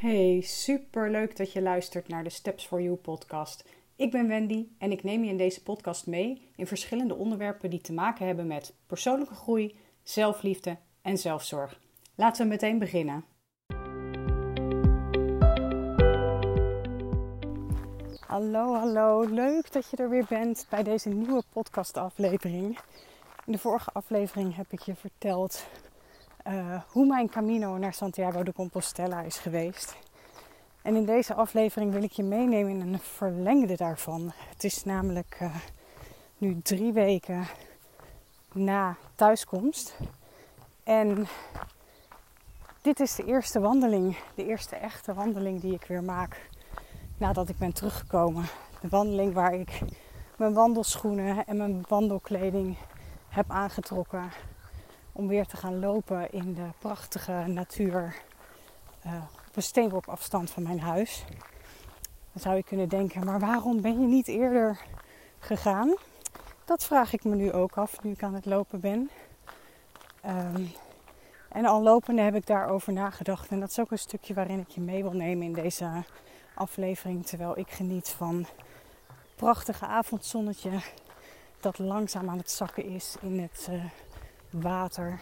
Hey, super leuk dat je luistert naar de Steps for You podcast. Ik ben Wendy en ik neem je in deze podcast mee in verschillende onderwerpen die te maken hebben met persoonlijke groei, zelfliefde en zelfzorg. Laten we meteen beginnen. Hallo, hallo. Leuk dat je er weer bent bij deze nieuwe podcastaflevering. In de vorige aflevering heb ik je verteld uh, hoe mijn camino naar Santiago de Compostela is geweest. En in deze aflevering wil ik je meenemen in een verlengde daarvan. Het is namelijk uh, nu drie weken na thuiskomst. En dit is de eerste wandeling, de eerste echte wandeling die ik weer maak nadat ik ben teruggekomen. De wandeling waar ik mijn wandelschoenen en mijn wandelkleding heb aangetrokken om weer te gaan lopen in de prachtige natuur uh, op een steenworp afstand van mijn huis. Dan zou je kunnen denken, maar waarom ben je niet eerder gegaan? Dat vraag ik me nu ook af, nu ik aan het lopen ben. Um, en al lopende heb ik daarover nagedacht. En dat is ook een stukje waarin ik je mee wil nemen in deze aflevering. Terwijl ik geniet van prachtige avondzonnetje dat langzaam aan het zakken is in het uh, water.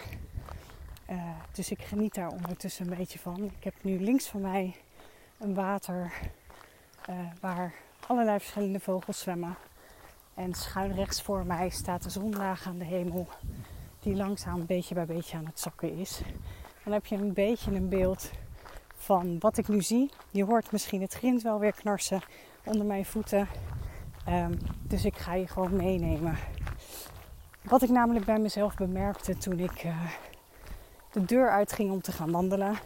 Uh, dus ik geniet daar ondertussen een beetje van. Ik heb nu links van mij een water uh, waar allerlei verschillende vogels zwemmen. En schuin rechts voor mij staat de zonlaag aan de hemel, die langzaam beetje bij beetje aan het zakken is. Dan heb je een beetje een beeld van wat ik nu zie. Je hoort misschien het grind wel weer knarsen onder mijn voeten. Um, dus ik ga je gewoon meenemen wat ik namelijk bij mezelf bemerkte toen ik uh, de deur uitging om te gaan wandelen,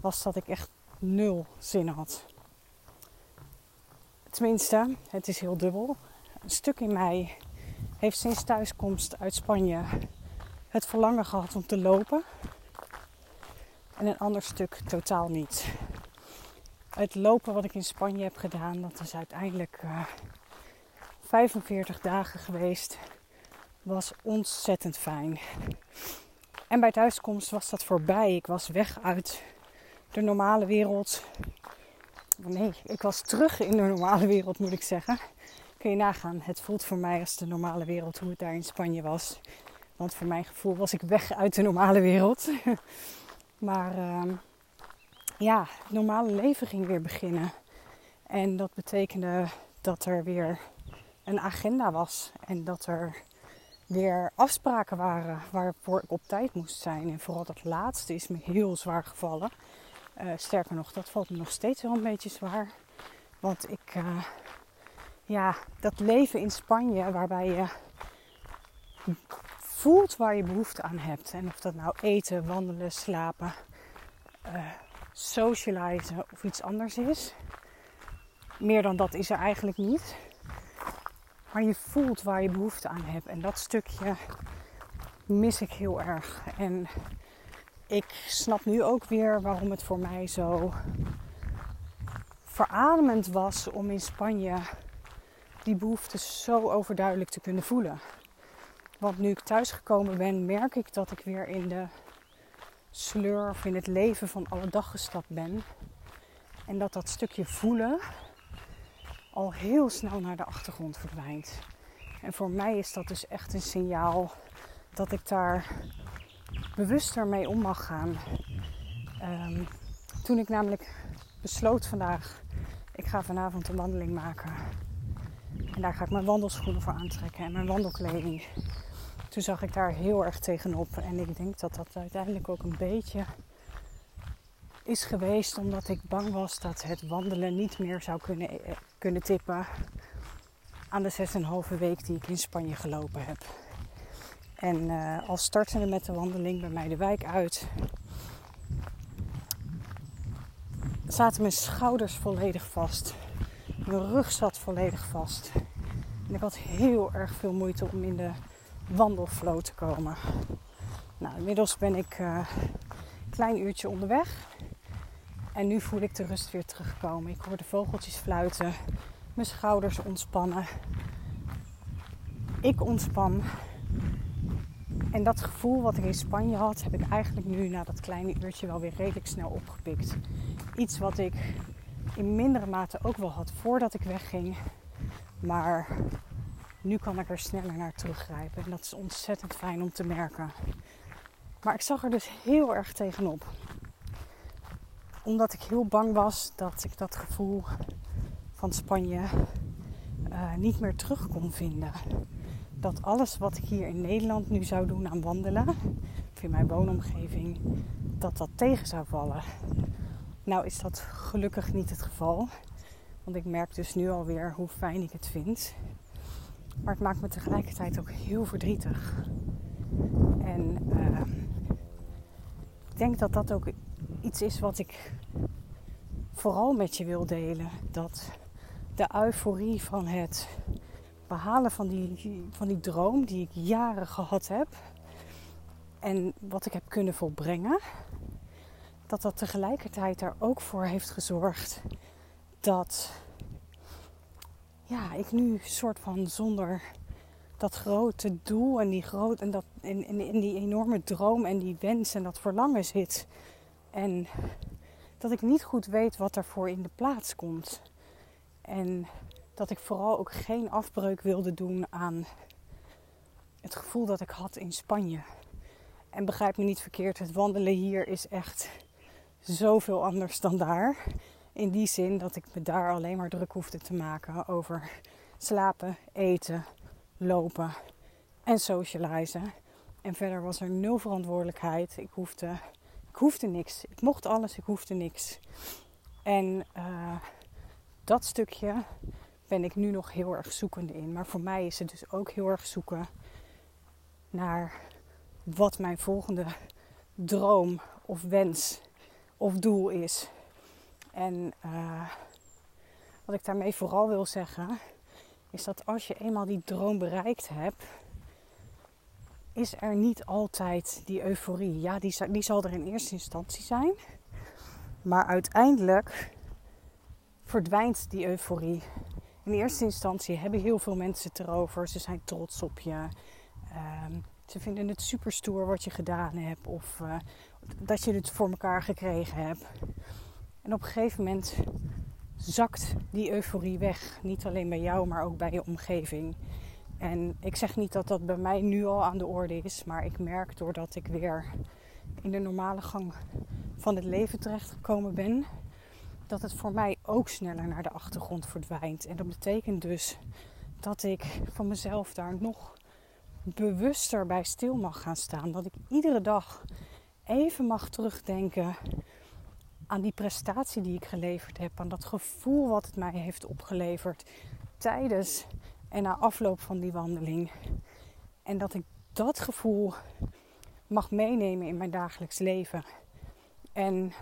was dat ik echt nul zin had. Tenminste, het is heel dubbel. Een stuk in mij heeft sinds thuiskomst uit Spanje het verlangen gehad om te lopen. En een ander stuk totaal niet. Het lopen wat ik in Spanje heb gedaan, dat is uiteindelijk uh, eh, 45 dagen geweest was ontzettend fijn. En bij thuiskomst was dat voorbij. Ik was weg uit de normale wereld. Nee, ik was terug in de normale wereld, moet ik zeggen. Kun je nagaan. Het voelt voor mij als de normale wereld hoe het daar in Spanje was. Want voor mijn gevoel was ik weg uit de normale wereld. maar uh, ja, het normale leven ging weer beginnen. En dat betekende dat er weer een agenda was. En dat er weer afspraken waren waarvoor ik op tijd moest zijn. En vooral dat laatste is me heel zwaar gevallen. Uh, sterker nog, dat valt me nog steeds wel een beetje zwaar. Want ik, uh, ja, dat leven in Spanje waarbij je voelt waar je behoefte aan hebt. En of dat nou eten, wandelen, slapen, uh, socializen of iets anders is. Meer dan dat is er eigenlijk niet. Maar je voelt waar je behoefte aan hebt. En dat stukje mis ik heel erg. En ik snap nu ook weer waarom het voor mij zo verademend was om in Spanje die behoefte zo overduidelijk te kunnen voelen. Want nu ik thuisgekomen ben, merk ik dat ik weer in de sleur of in het leven van alle dag gestapt ben. En dat dat stukje voelen, al heel snel naar de achtergrond verdwijnt. En voor mij is dat dus echt een signaal dat ik daar bewuster mee om mag gaan. Um, toen ik namelijk besloot vandaag, ik ga vanavond een wandeling maken. En daar ga ik mijn wandelschoenen voor aantrekken en mijn wandelkleding. Toen zag ik daar heel erg tegenop. En ik denk dat dat uiteindelijk ook een beetje is geweest omdat ik bang was dat het wandelen niet meer zou kunnen, eh, kunnen tippen aan de 6,5 week die ik in Spanje gelopen heb. En uh, al startende met de wandeling bij mij de wijk uit, zaten mijn schouders volledig vast. Mijn rug zat volledig vast. En ik had heel erg veel moeite om in de wandelflow te komen. Nou, inmiddels ben ik uh, een klein uurtje onderweg. En nu voel ik de rust weer terugkomen. Ik hoor de vogeltjes fluiten, mijn schouders ontspannen. Ik ontspan. En dat gevoel wat ik in Spanje had, heb ik eigenlijk nu na dat kleine uurtje wel weer redelijk snel opgepikt. iets wat ik in mindere mate ook wel had voordat ik wegging. Maar nu kan ik er sneller naar teruggrijpen. En dat is ontzettend fijn om te merken. Maar ik zag er dus heel erg tegenop. Omdat ik heel bang was dat ik dat gevoel van Spanje uh, niet meer terug kon vinden. Dat alles wat ik hier in Nederland nu zou doen aan wandelen, of in mijn woonomgeving, dat dat tegen zou vallen. Nou is dat gelukkig niet het geval. Want ik merk dus nu alweer hoe fijn ik het vind. Maar het maakt me tegelijkertijd ook heel verdrietig. En uh, ik denk dat dat ook iets is wat ik vooral met je wil delen. Dat de euforie van het behalen van die, van die droom die ik jaren gehad heb. En wat ik heb kunnen volbrengen. Dat dat tegelijkertijd er ook voor heeft gezorgd dat ja, ik nu soort van zonder dat grote doel en die, groot, en dat, in, in, in die enorme droom en die wens en dat verlangen zit. En dat ik niet goed weet wat ervoor in de plaats komt. En dat ik vooral ook geen afbreuk wilde doen aan het gevoel dat ik had in Spanje. En begrijp me niet verkeerd, het wandelen hier is echt zoveel anders dan daar. In die zin dat ik me daar alleen maar druk hoefde te maken over slapen, eten, lopen en socializen. En verder was er nul verantwoordelijkheid. Ik hoefde, ik hoefde niks. Ik mocht alles, ik hoefde niks. En uh, dat stukje ben ik nu nog heel erg zoekende in. Maar voor mij is het dus ook heel erg zoeken naar wat mijn volgende droom of wens of doel is. En uh, wat ik daarmee vooral wil zeggen, is dat als je eenmaal die droom bereikt hebt, is er niet altijd die euforie. Ja, die, zal er in eerste instantie zijn. Maar uiteindelijk verdwijnt die euforie. In eerste instantie hebben heel veel mensen het erover. Ze zijn trots op je. Ehm, ze vinden het super stoer wat je gedaan hebt. Of uh, dat je het voor elkaar gekregen hebt. En op een gegeven moment zakt die euforie weg. Niet alleen bij jou, maar ook bij je omgeving. En ik zeg niet dat dat bij mij nu al aan de orde is. Maar ik merk doordat ik weer in de normale gang van het leven terechtgekomen ben dat het voor mij ook sneller naar de achtergrond verdwijnt. En dat betekent dus dat ik van mezelf daar nog bewuster bij stil mag gaan staan. Dat ik iedere dag even mag terugdenken aan die prestatie die ik geleverd heb. Aan dat gevoel wat het mij heeft opgeleverd tijdens en na afloop van die wandeling. En dat ik dat gevoel mag meenemen in mijn dagelijks leven. En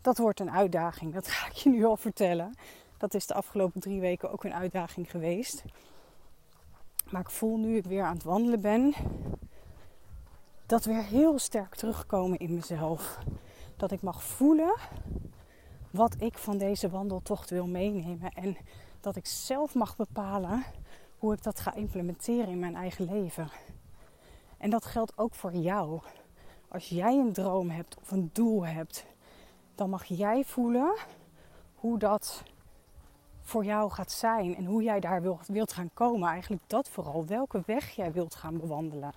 dat wordt een uitdaging. Dat ga ik je nu al vertellen. Dat is de afgelopen drie weken ook een uitdaging geweest. Maar ik voel nu ik weer aan het wandelen ben, dat weer heel sterk terugkomen in mezelf. Dat ik mag voelen wat ik van deze wandeltocht wil meenemen. En dat ik zelf mag bepalen hoe ik dat ga implementeren in mijn eigen leven. En dat geldt ook voor jou. Als jij een droom hebt of een doel hebt, dan mag jij voelen hoe dat voor jou gaat zijn en hoe jij daar wilt, gaan komen. Eigenlijk dat vooral, welke weg jij wilt gaan bewandelen.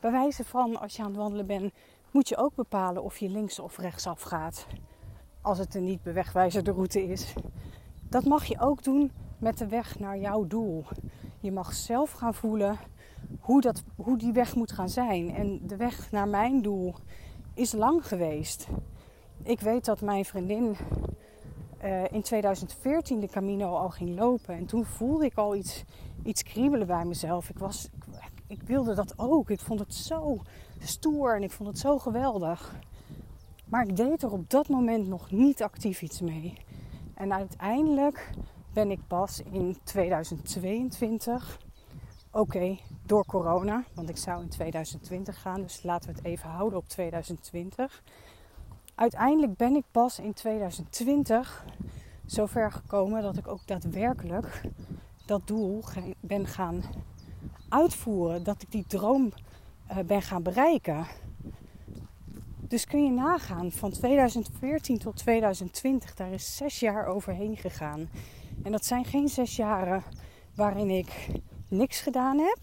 Bij wijze van, als je aan het wandelen bent, moet je ook bepalen of je links of rechtsaf gaat. Als het een niet bewegwijzerde route is. Dat mag je ook doen met de weg naar jouw doel. Je mag zelf gaan voelen hoe, dat, hoe die weg moet gaan zijn. En de weg naar mijn doel is lang geweest. Ik weet dat mijn vriendin uh, in 2014 de Camino al ging lopen. En toen voelde ik al iets, iets kriebelen bij mezelf. Ik, was, ik wilde dat ook. Ik vond het zo stoer en ik vond het zo geweldig. Maar ik deed er op dat moment nog niet actief iets mee. En uiteindelijk ben ik pas in 2022, oké, door corona, want ik zou in 2020 gaan, dus laten we het even houden op 2020 uiteindelijk ben ik pas in 2020 zover gekomen dat ik ook daadwerkelijk dat doel ben gaan uitvoeren. Dat ik die droom eh, ben gaan bereiken. Dus kun je nagaan, van 2014 tot 2020, daar is zes jaar overheen gegaan. En dat zijn geen zes jaren waarin ik niks gedaan heb.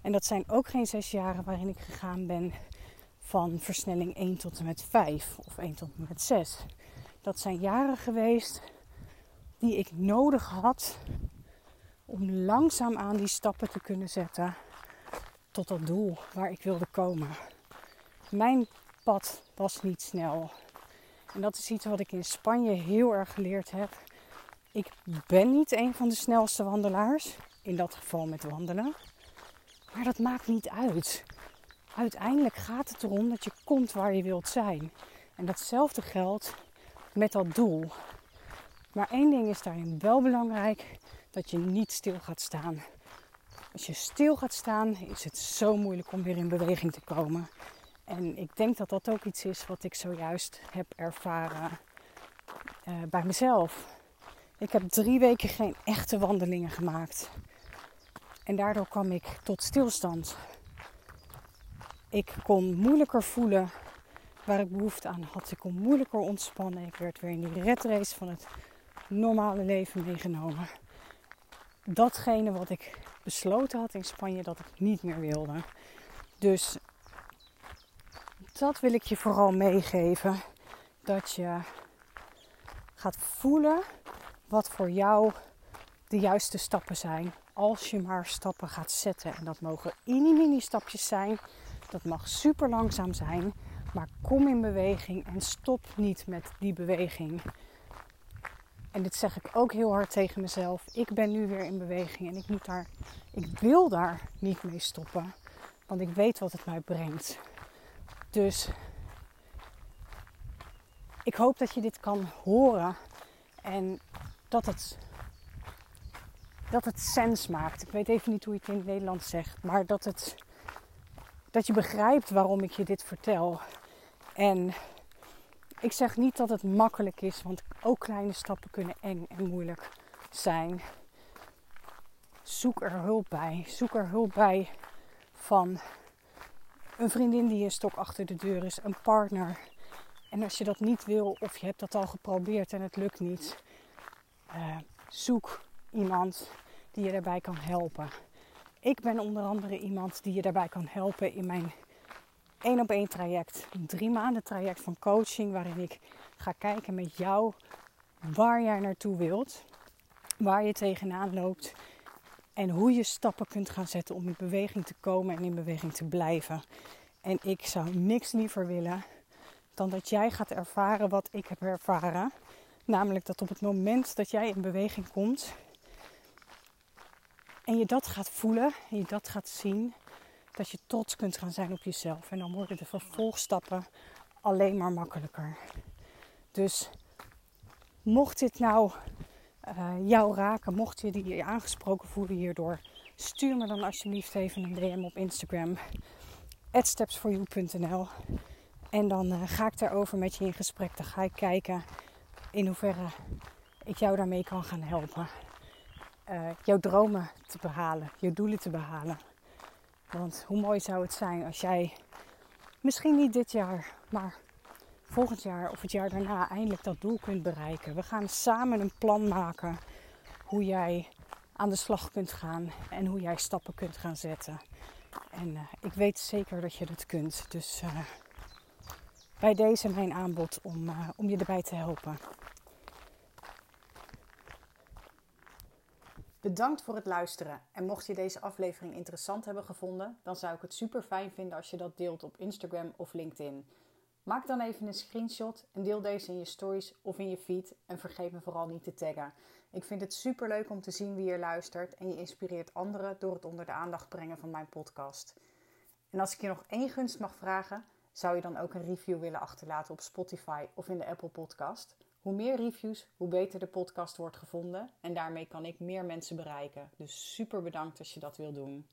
En dat zijn ook geen zes jaren waarin ik gegaan ben van versnelling 1 tot en met 5 of 1 tot en met 6. Dat zijn jaren geweest die ik nodig had om langzaam aan die stappen te kunnen zetten tot dat doel waar ik wilde komen. Mijn was niet snel. En dat is iets wat ik in Spanje heel erg geleerd heb. Ik ben niet een van de snelste wandelaars, in dat geval met wandelen. Maar dat maakt niet uit. Uiteindelijk gaat het erom dat je komt waar je wilt zijn. En datzelfde geldt met dat doel. Maar één ding is daarin wel belangrijk: dat je niet stil gaat staan. Als je stil gaat staan, is het zo moeilijk om weer in beweging te komen. En ik denk dat dat ook iets is wat ik zojuist heb ervaren uh, bij mezelf. Ik heb drie weken geen echte wandelingen gemaakt. En daardoor kwam ik tot stilstand. Ik kon moeilijker voelen waar ik behoefte aan had. Ik kon moeilijker ontspannen. Ik werd weer in die red race van het normale leven meegenomen. Datgene wat ik besloten had in Spanje dat ik niet meer wilde. Dus dat wil ik je vooral meegeven. Dat je gaat voelen wat voor jou de juiste stappen zijn. Als je maar stappen gaat zetten. En dat mogen mini-mini stapjes zijn. Dat mag super langzaam zijn. Maar kom in beweging en stop niet met die beweging. En dit zeg ik ook heel hard tegen mezelf. Ik ben nu weer in beweging en ik moet daar, ik wil daar niet mee stoppen. Want ik weet wat het mij brengt. Dus ik hoop dat je dit kan horen en dat het, dat het sens maakt. Ik weet even niet hoe je het in het Nederlands zegt, maar dat, het, dat je begrijpt waarom ik je dit vertel. En ik zeg niet dat het makkelijk is, want ook kleine stappen kunnen eng en moeilijk zijn. Zoek er hulp bij. Zoek er hulp bij van een vriendin die een stok achter de deur is, een partner. En als je dat niet wil of je hebt dat al geprobeerd en het lukt niet, uh, zoek iemand die je daarbij kan helpen. Ik ben onder andere iemand die je daarbij kan helpen in mijn één op één traject. Een drie maanden traject van coaching waarin ik ga kijken met jou waar jij naartoe wilt. Waar je tegenaan loopt. En hoe je stappen kunt gaan zetten om in beweging te komen en in beweging te blijven. En ik zou niks liever willen dan dat jij gaat ervaren wat ik heb ervaren. Namelijk dat op het moment dat jij in beweging komt en je dat gaat voelen en je dat gaat zien, dat je trots kunt gaan zijn op jezelf. En dan worden de vervolgstappen alleen maar makkelijker. Dus mocht dit nou uh, jou raken, mocht je je aangesproken voelen hierdoor, stuur me dan alsjeblieft even een DM op Instagram. stepsforyou.nl En dan uh, ga ik daarover met je in gesprek. Dan ga ik kijken in hoeverre ik jou daarmee kan gaan helpen. Uh, jouw dromen te behalen, jouw doelen te behalen. Want hoe mooi zou het zijn als jij misschien niet dit jaar, maar volgend jaar of het jaar daarna eindelijk dat doel kunt bereiken. We gaan samen een plan maken hoe jij aan de slag kunt gaan en hoe jij stappen kunt gaan zetten. En uh, ik weet zeker dat je dat kunt. Dus uh, bij deze mijn aanbod om, uh, om je erbij te helpen. Bedankt voor het luisteren. En mocht je deze aflevering interessant hebben gevonden, dan zou ik het super fijn vinden als je dat deelt op Instagram of LinkedIn. Maak dan even een screenshot en deel deze in je stories of in je feed. En vergeet me vooral niet te taggen. Ik vind het super leuk om te zien wie er luistert en je inspireert anderen door het onder de aandacht brengen van mijn podcast. En als ik je nog één gunst mag vragen, zou je dan ook een review willen achterlaten op Spotify of in de Apple Podcast? Hoe meer reviews, hoe beter de podcast wordt gevonden en daarmee kan ik meer mensen bereiken. Dus super bedankt als je dat wil doen.